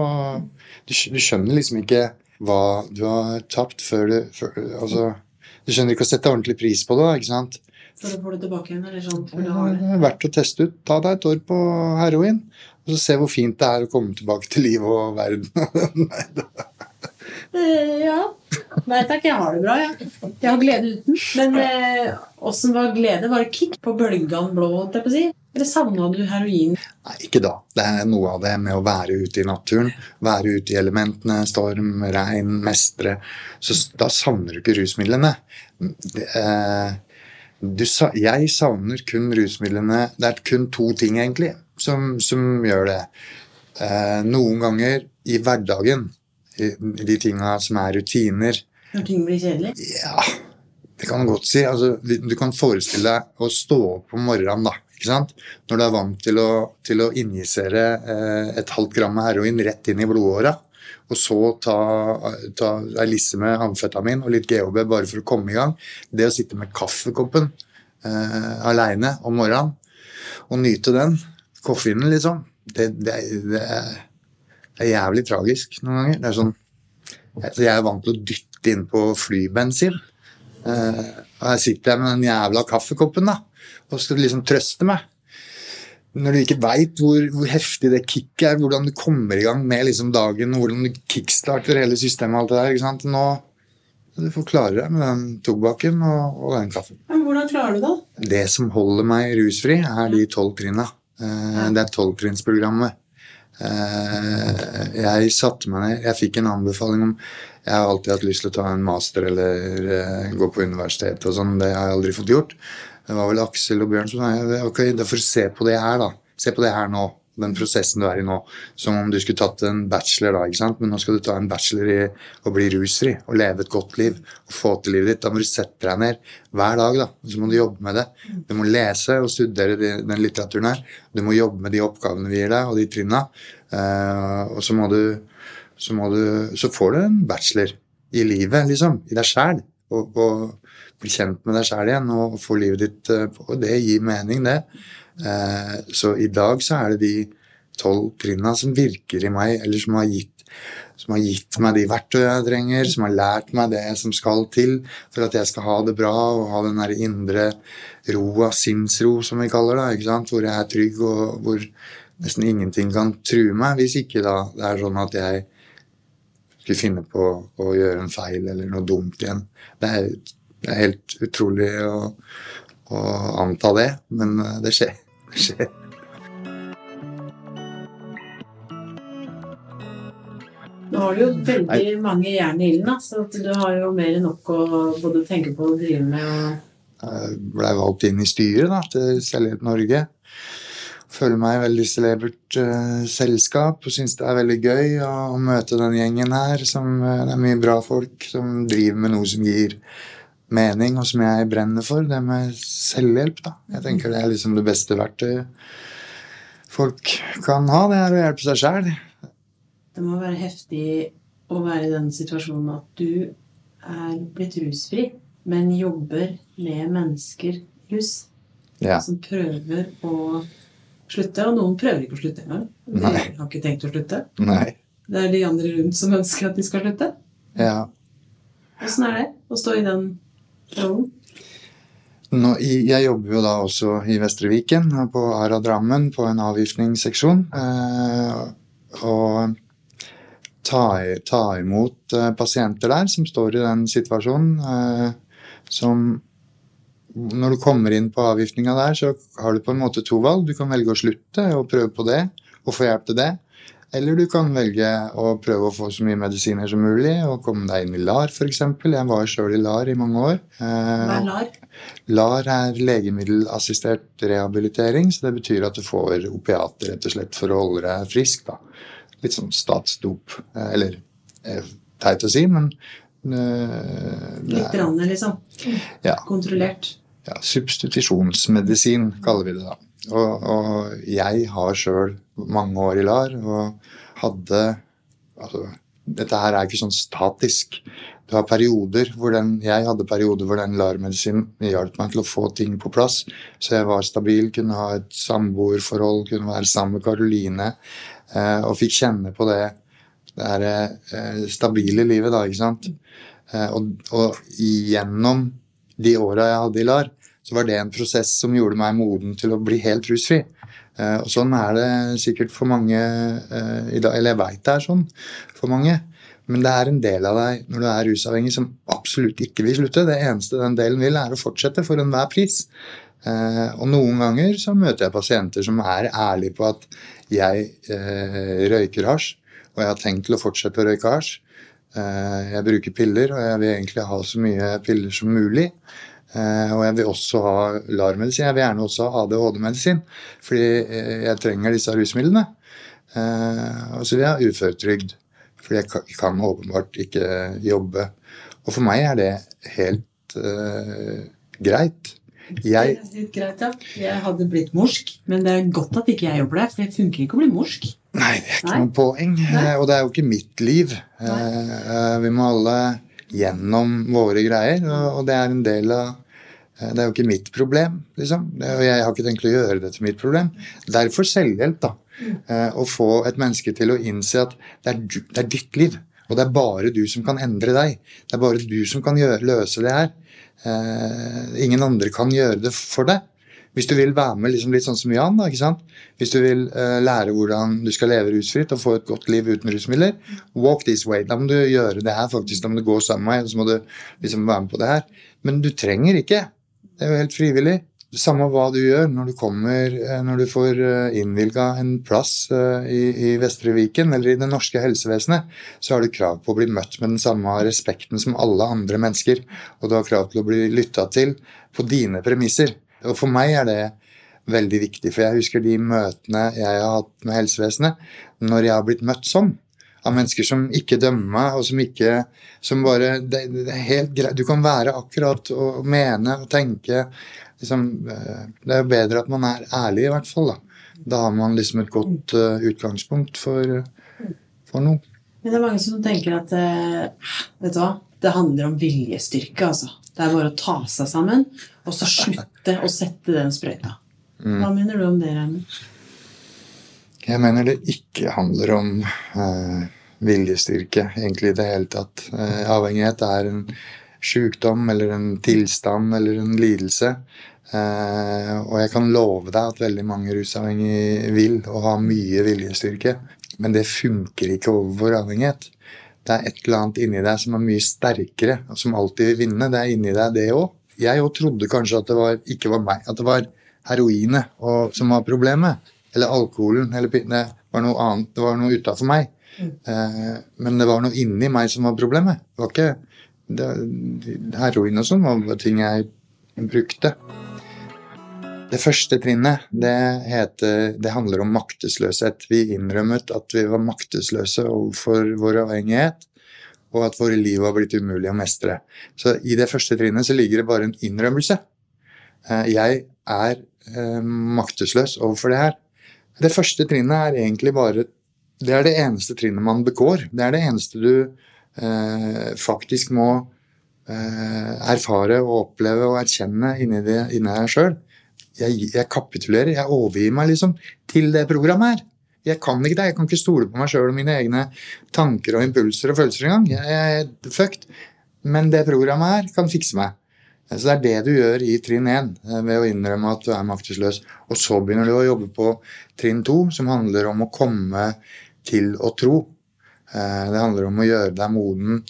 Du, du skjønner liksom ikke hva du har tapt før du før, Altså, du skjønner ikke å sette ordentlig pris på det, ikke sant? Før du får det tilbake igjen, eller sånt? Før Det du har det. er verdt å teste ut. Ta deg et år på heroin, og så se hvor fint det er å komme tilbake til livet og verden. [laughs] Nei, da. Eh, ja. Nei takk, jeg har det bra, jeg. Jeg har glede uten. Men eh, var glede? Var det kick på bølgene blå, holdt jeg på å si? Eller savna du heroin? Nei, ikke da. Det er noe av det med å være ute i naturen. Være ute i elementene, storm, regn, mestre. Så da savner du ikke rusmidlene. Det, eh, du, jeg savner kun rusmidlene Det er kun to ting, egentlig, som, som gjør det. Eh, noen ganger i hverdagen, de tinga som er rutiner, Når ting blir kjedelig? ja, det kan du godt si. Altså, du kan forestille deg å stå opp om morgenen, da. Når du er vant til å, til å injisere eh, et halvt gram med heroin rett inn i blodåra, og så ta, ta ei lisse med amfetamin og litt GHB bare for å komme i gang. Det å sitte med kaffekoppen eh, aleine om morgenen og nyte den, koffeinen, liksom, det, det, det, er, det er jævlig tragisk noen ganger. Det er sånn Altså, jeg er vant til å dytte innpå flybensin. Eh, og her sitter jeg med den jævla kaffekoppen da, og skal liksom trøste meg. Når du ikke veit hvor, hvor heftig det kicket er, hvordan du kommer i gang med liksom dagen, hvordan du kickstarter hele systemet og alt det der. ikke sant? Nå du får klare deg med den tobakken og, og den kaffen. Men hvordan klarer du det? Det som holder meg rusfri, er de tolv trinna. Eh, Det er tolvtrinnsprogrammet. Eh, Jeg satte meg ned Jeg fikk en anbefaling om Jeg har alltid hatt lyst til å ta en master eller eh, gå på universitetet og sånn. Det har jeg aldri fått gjort. Det var vel Aksel og Bjørn som sa ok, da får du se på det her, da. Se på det her nå. Den prosessen du er i nå. Som om du skulle tatt en bachelor, da. ikke sant? Men nå skal du ta en bachelor i å bli rusfri og leve et godt liv. Og få til livet ditt. Da må du sette deg ned hver dag, da. Og så må du jobbe med det. Du må lese og studere den litteraturen her. Du må jobbe med de oppgavene vi gir deg, og de trinna. Eh, og så må du så, må du, så får du en bachelor i livet, liksom. I deg sjæl. Og, og bli kjent med deg sjæl igjen og få livet ditt eh. Og det gir mening, det. Eh, så i dag så er det de tolv trinna som virker i meg, eller som har gitt som har gitt meg de verktøyene jeg trenger, som har lært meg det som skal til for at jeg skal ha det bra og ha den der indre roa, sinnsro, som vi kaller det, ikke sant? hvor jeg er trygg og hvor nesten ingenting kan true meg, hvis ikke da det er sånn at jeg skulle finne på å gjøre en feil eller noe dumt igjen. Det er, det er helt utrolig å, å anta det, men eh, det skjer. Skjer. Nå har du jo veldig mange jern i ilden, så du har jo mer enn nok å både tenke på og drive med. Jeg ble valgt inn i styret da, til Selvhjelp Norge. Føler meg i veldig celebert uh, selskap og syns det er veldig gøy å, å møte den gjengen her. Som, eh, det er mye bra folk som driver med noe som gir mening, og som jeg brenner for. Det med selvhjelp. da. Jeg tenker det er liksom det beste verktøyet folk kan ha. Det er å hjelpe seg sjæl. Det må være heftig å være i den situasjonen at du er blitt rusfri, men jobber med mennesker rus Ja. som prøver å slutte. Og noen prøver ikke å slutte engang. De Nei. har ikke tenkt å slutte. Nei. Det er de andre rundt som ønsker at de skal slutte. Ja. Åssen er det å stå i den Nå, jeg jobber jo da også i Vestre Viken, på Ara Drammen, på en avgiftningsseksjon. Eh, og ta, ta imot eh, pasienter der som står i den situasjonen. Eh, som Når du kommer inn på avgiftninga der, så har du på en måte to valg. Du kan velge å slutte og prøve på det, og få hjelp til det. Eller du kan velge å prøve å få så mye medisiner som mulig og komme deg inn i LAR f.eks. Jeg var sjøl i LAR i mange år. Eh, Hva er LAR? LAR er legemiddelassistert rehabilitering, så det betyr at du får opiater rett og slett for å holde deg frisk. da. Litt sånn statsdop. eh, Eller eh, teit å si, men eh, det Litt er- liksom. Ja. Kontrollert. ja, substitusjonsmedisin, kaller vi det da. Og, og jeg har sjøl mange år i LAR og hadde altså, Dette her er ikke sånn statisk. Du har perioder hvor den, Jeg hadde perioder hvor den LAR-medisinen hjalp meg til å få ting på plass. Så jeg var stabil, kunne ha et samboerforhold, kunne være sammen med Karoline. Eh, og fikk kjenne på det, det her, eh, stabile livet, da, ikke sant. Eh, og, og gjennom de åra jeg hadde i LAR, så var det en prosess som gjorde meg moden til å bli helt rusfri. Eh, og sånn er det sikkert for mange eh, i dag, eller jeg veit det er sånn for mange. Men det er en del av deg når du er rusavhengig som absolutt ikke vil slutte. Det eneste den delen vil, er å fortsette for enhver pris. Eh, og noen ganger så møter jeg pasienter som er ærlige på at jeg eh, røyker hasj, og jeg har tenkt til å fortsette å røyke hasj. Eh, jeg bruker piller, og jeg vil egentlig ha så mye piller som mulig. Eh, og jeg vil også ha LAR-medisin. Jeg vil gjerne også ha ADHD-medisin, fordi eh, jeg trenger disse rusmidlene. Eh, og så vil jeg ha uføretrygd, fordi jeg kan, åpenbart ikke jobbe. Og for meg er det helt uh, greit. Jeg, Det er litt greit, ja. Jeg hadde blitt morsk, men det er godt at ikke jeg jobber der, for det funker ikke å bli morsk. Nei, det er ikke Nei. noe poeng. Nei. Og det er jo ikke mitt liv. Eh, Vi må alle gjennom våre greier, og det er en del av eh, Det er jo ikke mitt problem, liksom. Og jeg har ikke tenkt å gjøre det til mitt problem. Derfor selvhjelp, da. Eh, Å få et menneske til å innse at det er, det er ditt liv. Og det er bare du som kan endre deg. Det er bare du som kan gjøre, løse det her. Eh, ingen andre kan gjøre det for deg. Hvis du vil være med liksom litt sånn som Jan, da, ikke sant? hvis du vil uh, lære hvordan du skal leve rusfritt og få et godt liv uten rusmidler, walk this way. Da må du gjøre det her, faktisk. Da må du gå sammen med meg, og så må du liksom være med på det her. Men du trenger ikke. Det er jo helt frivillig. Samme hva du gjør når du kommer, eh, når du får eh, innvilga en plass i, i Vestre Viken eller i det norske helsevesenet, så har du krav på å bli møtt med den samme respekten som alle andre mennesker. Og du har krav til å bli lytta til på dine premisser. Og for meg er det veldig viktig, for jeg husker de møtene jeg har hatt med helsevesenet, når jeg har blitt møtt sånn. Av mennesker som ikke dømmer meg, og som ikke Som bare Det, det er helt greit. Du kan være akkurat og mene og tenke liksom, eh, Det er jo bedre at man er ærlig, i hvert fall. Da Da har man liksom et godt uh, utgangspunkt for, for noe. Men det er mange som tenker at uh, vet du hva, det handler om viljestyrke. altså. Det er bare å ta seg sammen og så slutte å sette den sprøyta. Hva mener du om det, Raymond? Jeg mener det ikke handler om eh, viljestyrke egentlig i det hele tatt. Eh, avhengighet er en sykdom eller en tilstand eller en lidelse. Eh, og jeg kan love deg at veldig mange rusavhengige vil og har mye viljestyrke. Men det funker ikke overfor avhengighet. Det er et eller annet inni deg som er mye sterkere, som alltid vil vinne. Det er inni deg, det òg. Jeg òg trodde kanskje at det var, ikke var meg, at det var heroinet og, som var problemet. Eller alkoholen. Eller det var noe annet. Det var noe utafor meg. Eh, men det var noe inni meg som var problemet. Det var ikke det, Heroin og sånn var ting jeg brukte. Det første trinnet, det heter Det handler om maktesløshet. Vi innrømmet at vi var maktesløse overfor vår avhengighet, og at våre liv var blitt umulig å mestre. Så i det første trinnet så ligger det bare en innrømmelse. Eh, Jeg er eh, maktesløs overfor det her. Det første trinnet er egentlig bare Det er det eneste trinnet man begår. Det er det eneste du eh, faktisk må eh, erfare og oppleve og erkjenne inni, det, inni deg sjøl. Jeg, jeg kapitulerer, jeg overgir meg liksom til det programmet her. Jeg kan ikke det, jeg kan ikke stole på meg sjøl og mine egne tanker og impulser og følelser engang. Jeg, jeg er fucked. Men det programmet her kan fikse meg. Så det er det du gjør i trinn 1, ved å innrømme at du er maktesløs. Og så begynner du å jobbe på trinn 2, som handler om å komme til å tro. Eh, Det handler om å gjøre deg moden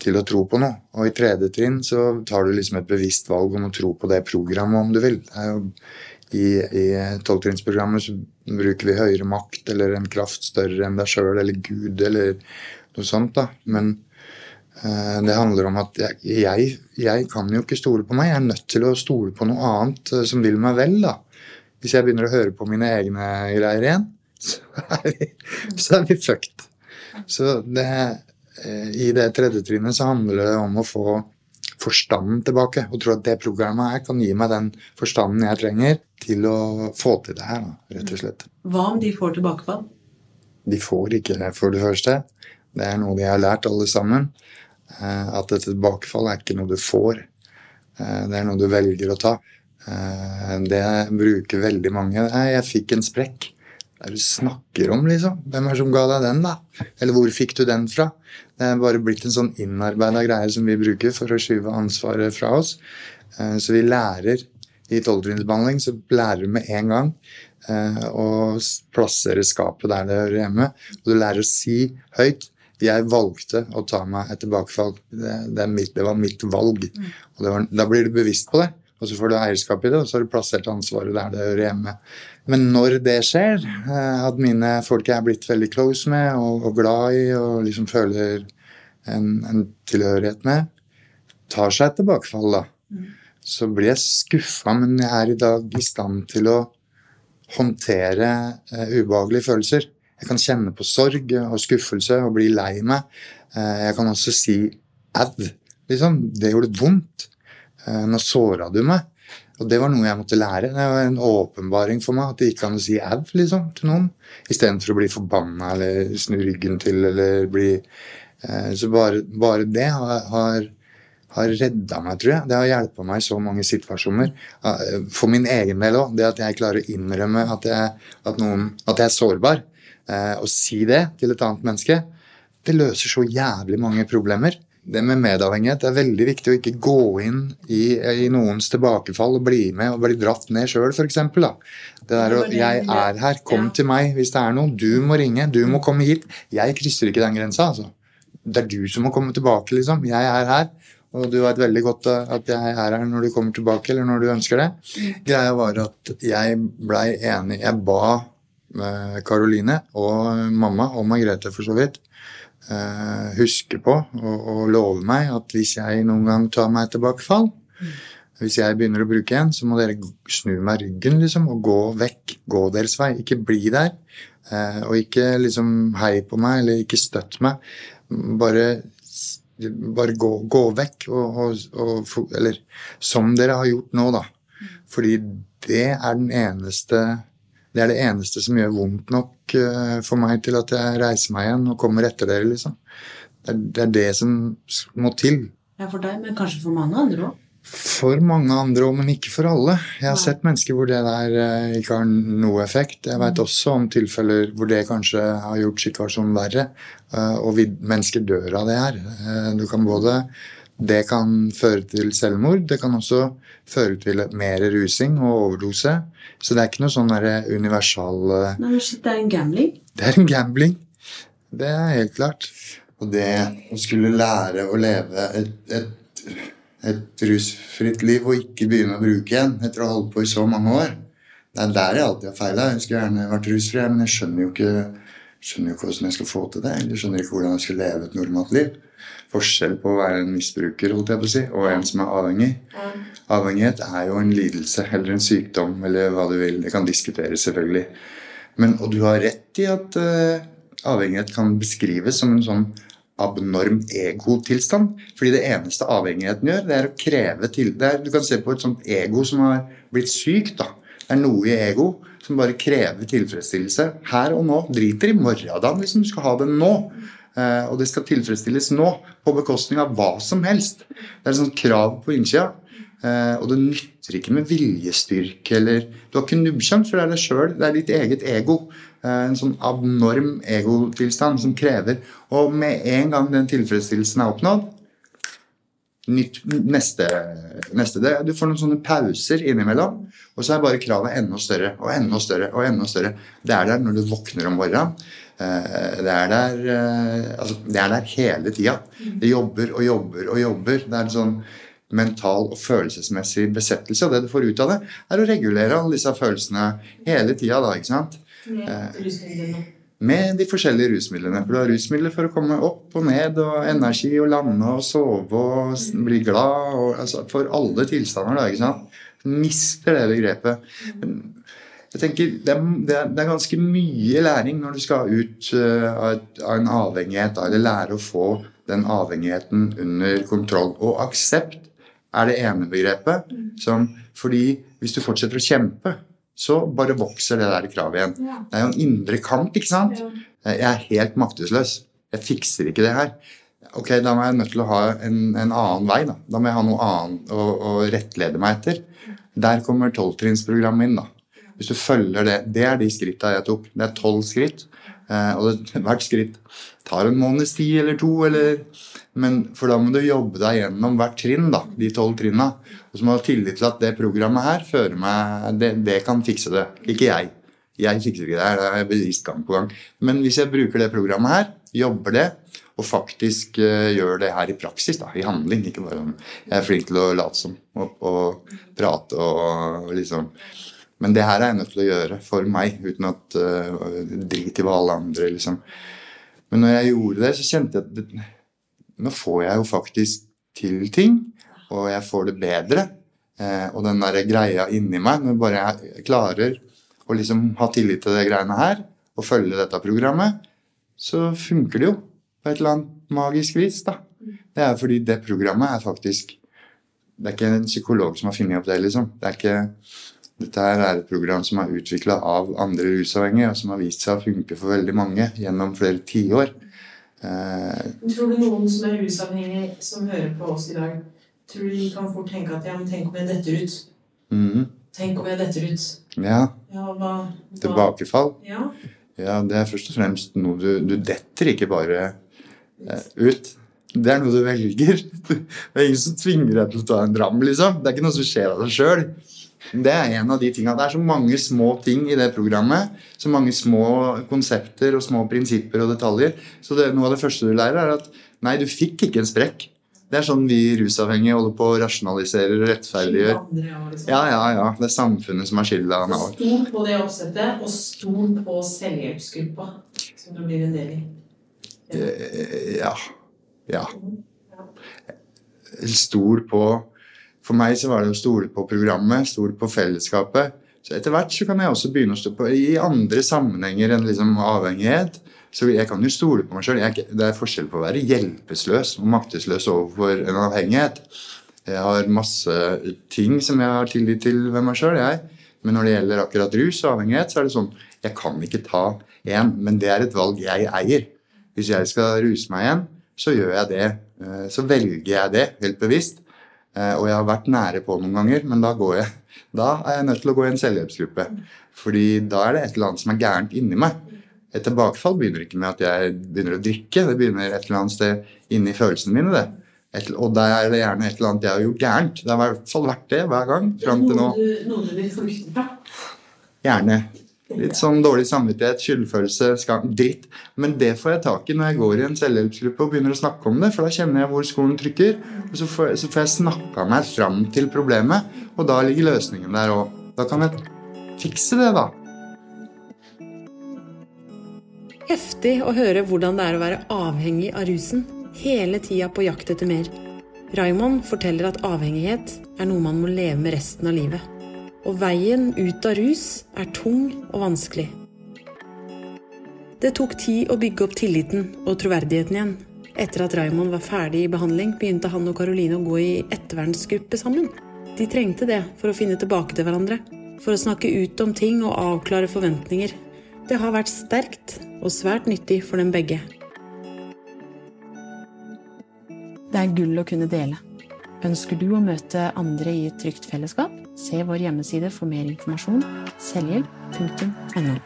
til å tro på noe. Og i tredje trinn så tar du liksom et bevisst valg om å tro på det programmet, om du vil. I, i tolvtrinnsprogrammet så bruker vi høyere makt eller en kraft større enn deg sjøl eller Gud eller noe sånt. da. Men eh, det handler om at jeg, jeg, jeg kan jo ikke stole på meg. Jeg er nødt til å stole på noe annet eh, som vil meg vel. da. Hvis jeg begynner å høre på mine egne greier igjen, [laughs] så er vi, så vi fucked. Så det, i det tredje trinnet så handler det om å få forstanden tilbake. Og tro at det programmet her kan gi meg den forstanden jeg trenger til å få til det her, rett og slett. Hva om de får tilbakefall? De får ikke det, for det første. Det er noe de har lært, alle sammen. eh, At et tilbakefall er ikke noe du får. Eh, Det er noe du velger å ta. Eh, Det bruker veldig mange. Jeg fikk en sprekk. Er det du snakker om, liksom? Hvem er det som ga deg den, da? Eller hvor fikk du den fra? Det er bare blitt en sånn innarbeida greie som vi bruker for å skyve ansvaret fra oss. Eh, Så vi lærer i tolvtrinnsbehandling, så lærer du med en gang eh, å plassere skapet der det hører hjemme. Og du lærer å si høyt jeg valgte å ta meg et tilbakefall. Det, det, mitt, det var mitt valg. Og det var, da blir du bevisst på det, og så får du eierskap i det, og så har du plassert ansvaret der det hører hjemme. Men når det skjer, eh, at mine folk jeg er blitt veldig close med og, og glad i og liksom føler en, en tilhørighet med, tar seg et tilbakefall, da, så blir jeg skuffa, men jeg er i dag i stand til å håndtere uh, ubehagelige følelser. Jeg kan kjenne på sorg og skuffelse og bli lei meg. Uh, jeg kan også si ad. Liksom. Det gjorde vondt. Eh, nå såra du meg. Og det var noe jeg måtte lære. Det var en åpenbaring for meg at det gikk an å si au liksom, til noen. Istedenfor å bli forbanna eller snu ryggen til eller bli eh, Så bare, bare det har, har har redda meg, tror jeg. Det har hjulpet meg i så mange situasjoner. Eh, For min egen del òg. Det at jeg klarer å innrømme at jeg, at noen, at jeg er sårbar. Og si det til et annet menneske, det løser så jævlig mange problemer. Det med medavhengighet det er veldig viktig å ikke gå inn i, i noens tilbakefall og bli med og bli dratt ned sjøl, f.eks. Det der å 'Jeg er her, kom Ja. til meg hvis det er noe'. Du må ringe, du må komme hit. Jeg krysser ikke den grensa, altså. Det er du som må komme tilbake, liksom. Jeg er her. Og du vet veldig godt eh, at jeg er her når du kommer tilbake, eller når du ønsker det. Greia var at jeg blei enig Jeg ba eh, Karoline og mamma, og Margrethe for så vidt, eh, huske på og, og love meg at hvis jeg noen gang tar meg et tilbakefall, hvis jeg begynner å bruke en, så må dere snu meg ryggen liksom, og gå vekk. Gå deres vei. Ikke bli der. Eh, og ikke liksom hei på meg, eller ikke støtt meg. Bare, bare gå, gå vekk. Og, og, og, eller som dere har gjort nå, da. Fordi det er den eneste det er det eneste som gjør vondt nok eh, for meg til at jeg reiser meg igjen og kommer etter dere, liksom. Det er det, er det som må til. Ja, for deg, men kanskje for mange andre òg. For mange andre òg, men ikke for alle. Jeg har Nei. sett mennesker hvor det der eh, ikke har noe effekt. Jeg veit også om tilfeller hvor det kanskje har gjort situasjonen verre. eh, Og mennesker dør av det her. Du kan både Det kan føre til selvmord. Det kan også føre til mer rusing og overdose. Så det er ikke noe sånn universal eh, Nei, men shit, det er en gambling. det er en gambling. Det er helt klart. Og det å skulle lære å leve et, et, et rusfritt liv og ikke begynne å bruke igjen etter å ha holdt på i så mange år Det er der jeg alltid har feila. Jeg skulle gjerne vært rusfri, men jeg skjønner jo ikke skjønner jo ikke hvordan jeg skal få til det. Eller skjønner ikke hvordan jeg skal leve et normalt liv. Forskjell på å være en misbruker holdt jeg på å si, og en som er avhengig. Avhengighet er jo en lidelse eller en sykdom eller hva du vil. Det kan diskuteres, selvfølgelig. Men, og du har rett i at uh, avhengighet kan beskrives som en sånn abnorm egotilstand. Fordi det eneste avhengigheten gjør, det er å kreve til det er, Du kan se på et sånt ego som har blitt sykt. da. Det er noe i ego som bare krever tilfredsstillelse her og nå. Driter i morgendagen. Liksom. Du skal ha det nå. Eh, og det skal tilfredsstilles nå, på bekostning av hva som helst. Det er et sånt krav på innsida. Eh, og det nytter ikke med viljestyrke eller Du har ikke nubbsjans, for det er deg sjøl. Det er ditt eget ego. Eh, en sånn abnorm egotilstand som krever Og med en gang den tilfredsstillelsen er oppnådd, nytt, neste, neste det, Du får noen sånne pauser innimellom, og så er bare kravet enda større og enda større. og enda større. Det er der når du våkner om morgenen. Eh, Det er der, eh, altså, det er der hele tida. Det jobber og jobber og jobber. Det er en sånn mental og følelsesmessig besettelse. Og det du får ut av det, er å regulere alle disse følelsene hele tida. da, ikke sant? Rusmidlene. Med de forskjellige rusmidlene. For du har rusmidler for å komme opp og ned, og energi og lande og sove og bli glad. Og, altså, for alle tilstander, da. ikke sant? Mister det begrepet. Jeg tenker, det er, det, er, det er ganske mye læring når du skal ut eh, av, en avhengighet. Eller lære å få den avhengigheten under kontroll. Og aksept er det ene begrepet. Som, fordi hvis du fortsetter å kjempe, så bare vokser det der kravet igjen. Det er jo en indre kamp, ikke sant? Jeg er helt maktesløs. Jeg fikser ikke det her. Ok, Da må jeg nødt til å ha en, en annen vei. Da Da må jeg ha noe annet å, å rettlede meg etter. Der kommer tolvtrinnsprogrammet inn. da. Hvis du følger det, Det er de skritta jeg tok. Det er tolv skritt. Eh, og det, [laughs] hvert skritt tar en måneds tid eller to. Eller, men For da må du jobbe deg gjennom hvert trinn, da, de tolv trinna. Og så må du ha tillit til at det programmet her fører meg det, det kan fikse det. Ikke jeg. Jeg fikser ikke det her. Det har jeg bevist gang på gang. Men hvis jeg bruker det programmet her, jobber det, og faktisk uh, gjør det her i praksis, da, i handling Ikke bare om jeg er flink til å late som og, og prate og liksom Men det her er jeg nødt til å gjøre for meg, uten at uh, Drit i hva alle andre liksom Men når jeg gjorde det, så kjente jeg at det, nå får jeg jo faktisk til ting, og jeg får det bedre. Eh, og den der greia inni meg, når bare jeg klarer å liksom ha tillit til det greiene her, og følge dette programmet, så funker det jo på et eller annet magisk vis. da. Det er fordi det programmet er faktisk Det er ikke en psykolog som har funnet opp det, liksom. Det er ikke, dette her er et program som er utvikla av andre rusavhengige, og som har vist seg å funke for veldig mange gjennom flere tiår. Eh, Tror du noen som er rusavhengige, som hører på oss i dag, tror du de kan fort tenke at ja, men tenk om jeg detter ut? Mm. Tenk om jeg detter ut? Ja, Ja, hva, hva? tilbakefall. Ja. Ja, det er først og fremst noe du Du detter ikke bare eh, ut. Det er noe du velger. [laughs] Det er ingen som tvinger deg til å ta en dram, liksom. Det er ikke noe som skjer av deg sjøl. Det er en av de tingene. Det er så mange små ting i det programmet. Så mange små konsepter og små prinsipper og detaljer. Så det, noe av det første du lærer, er at nei, du fikk ikke en sprekk. Det er sånn vi rusavhengige holder på å rasjonalisere og rettferdiggjør. Ja, liksom. Ja, ja, ja. Det er samfunnet som har skylda. Stol på det oppsettet, og stol på selvhjelpsgruppa som du blir en del i. Eh, Ja. Ja. Stol på For meg så var det å stole på programmet, stole på fellesskapet. Så etter hvert så kan jeg også begynne å stå på i andre sammenhenger enn liksom avhengighet. Så jeg kan jo stole på meg sjøl. Det er forskjell på å være hjelpeløs og maktesløs overfor en avhengighet. Jeg har masse ting som jeg har tillit til ved meg sjøl, jeg. Men når det gjelder akkurat rus og avhengighet, så er det sånn Jeg kan ikke ta én, men det er et valg jeg eier. Hvis jeg skal ruse meg igjen, så gjør jeg det. Eh, Så velger jeg det helt bevisst. Eh, Og jeg har vært nære på noen ganger, men da går jeg. Da er jeg nødt til å gå i en selvhjelpsgruppe. Fordi da er det et eller annet som er gærent inni meg. Et tilbakefall begynner ikke med at jeg begynner å drikke. Det begynner et eller annet sted inni følelsene mine. det. Et, og der er det gjerne et eller annet jeg har gjort gærent. Det har i hvert fall vært det hver gang. Fram til nå. Noe du, noe du vil fra. Gjerne. Litt sånn dårlig samvittighet, skyldfølelse, skam, dritt. Men det får jeg tak i når jeg går i en selvhjelpsgruppe og begynner å snakke om det. For da kjenner jeg hvor skolen trykker. Og så får, så får jeg snakka meg fram til problemet, og da ligger løsningen der òg. Da kan jeg fikse det, da. Heftig å høre hvordan det er å være avhengig av rusen, hele tida på jakt etter mer. Raymond forteller at avhengighet er noe man må leve med resten av livet. Og veien ut av rus er tung og vanskelig. Det tok tid å bygge opp tilliten og troverdigheten igjen. Etter at Raymond var ferdig i behandling, begynte han og Caroline å gå i ettervernsgruppe sammen. De trengte det for å finne tilbake til hverandre, for å snakke ut om ting og avklare forventninger. Det har vært sterkt og svært nyttig for dem begge. Det er gull å kunne dele. Ønsker du å møte andre i et trygt fellesskap? Se vår hjemmeside for mer informasjon selvhjelp.no.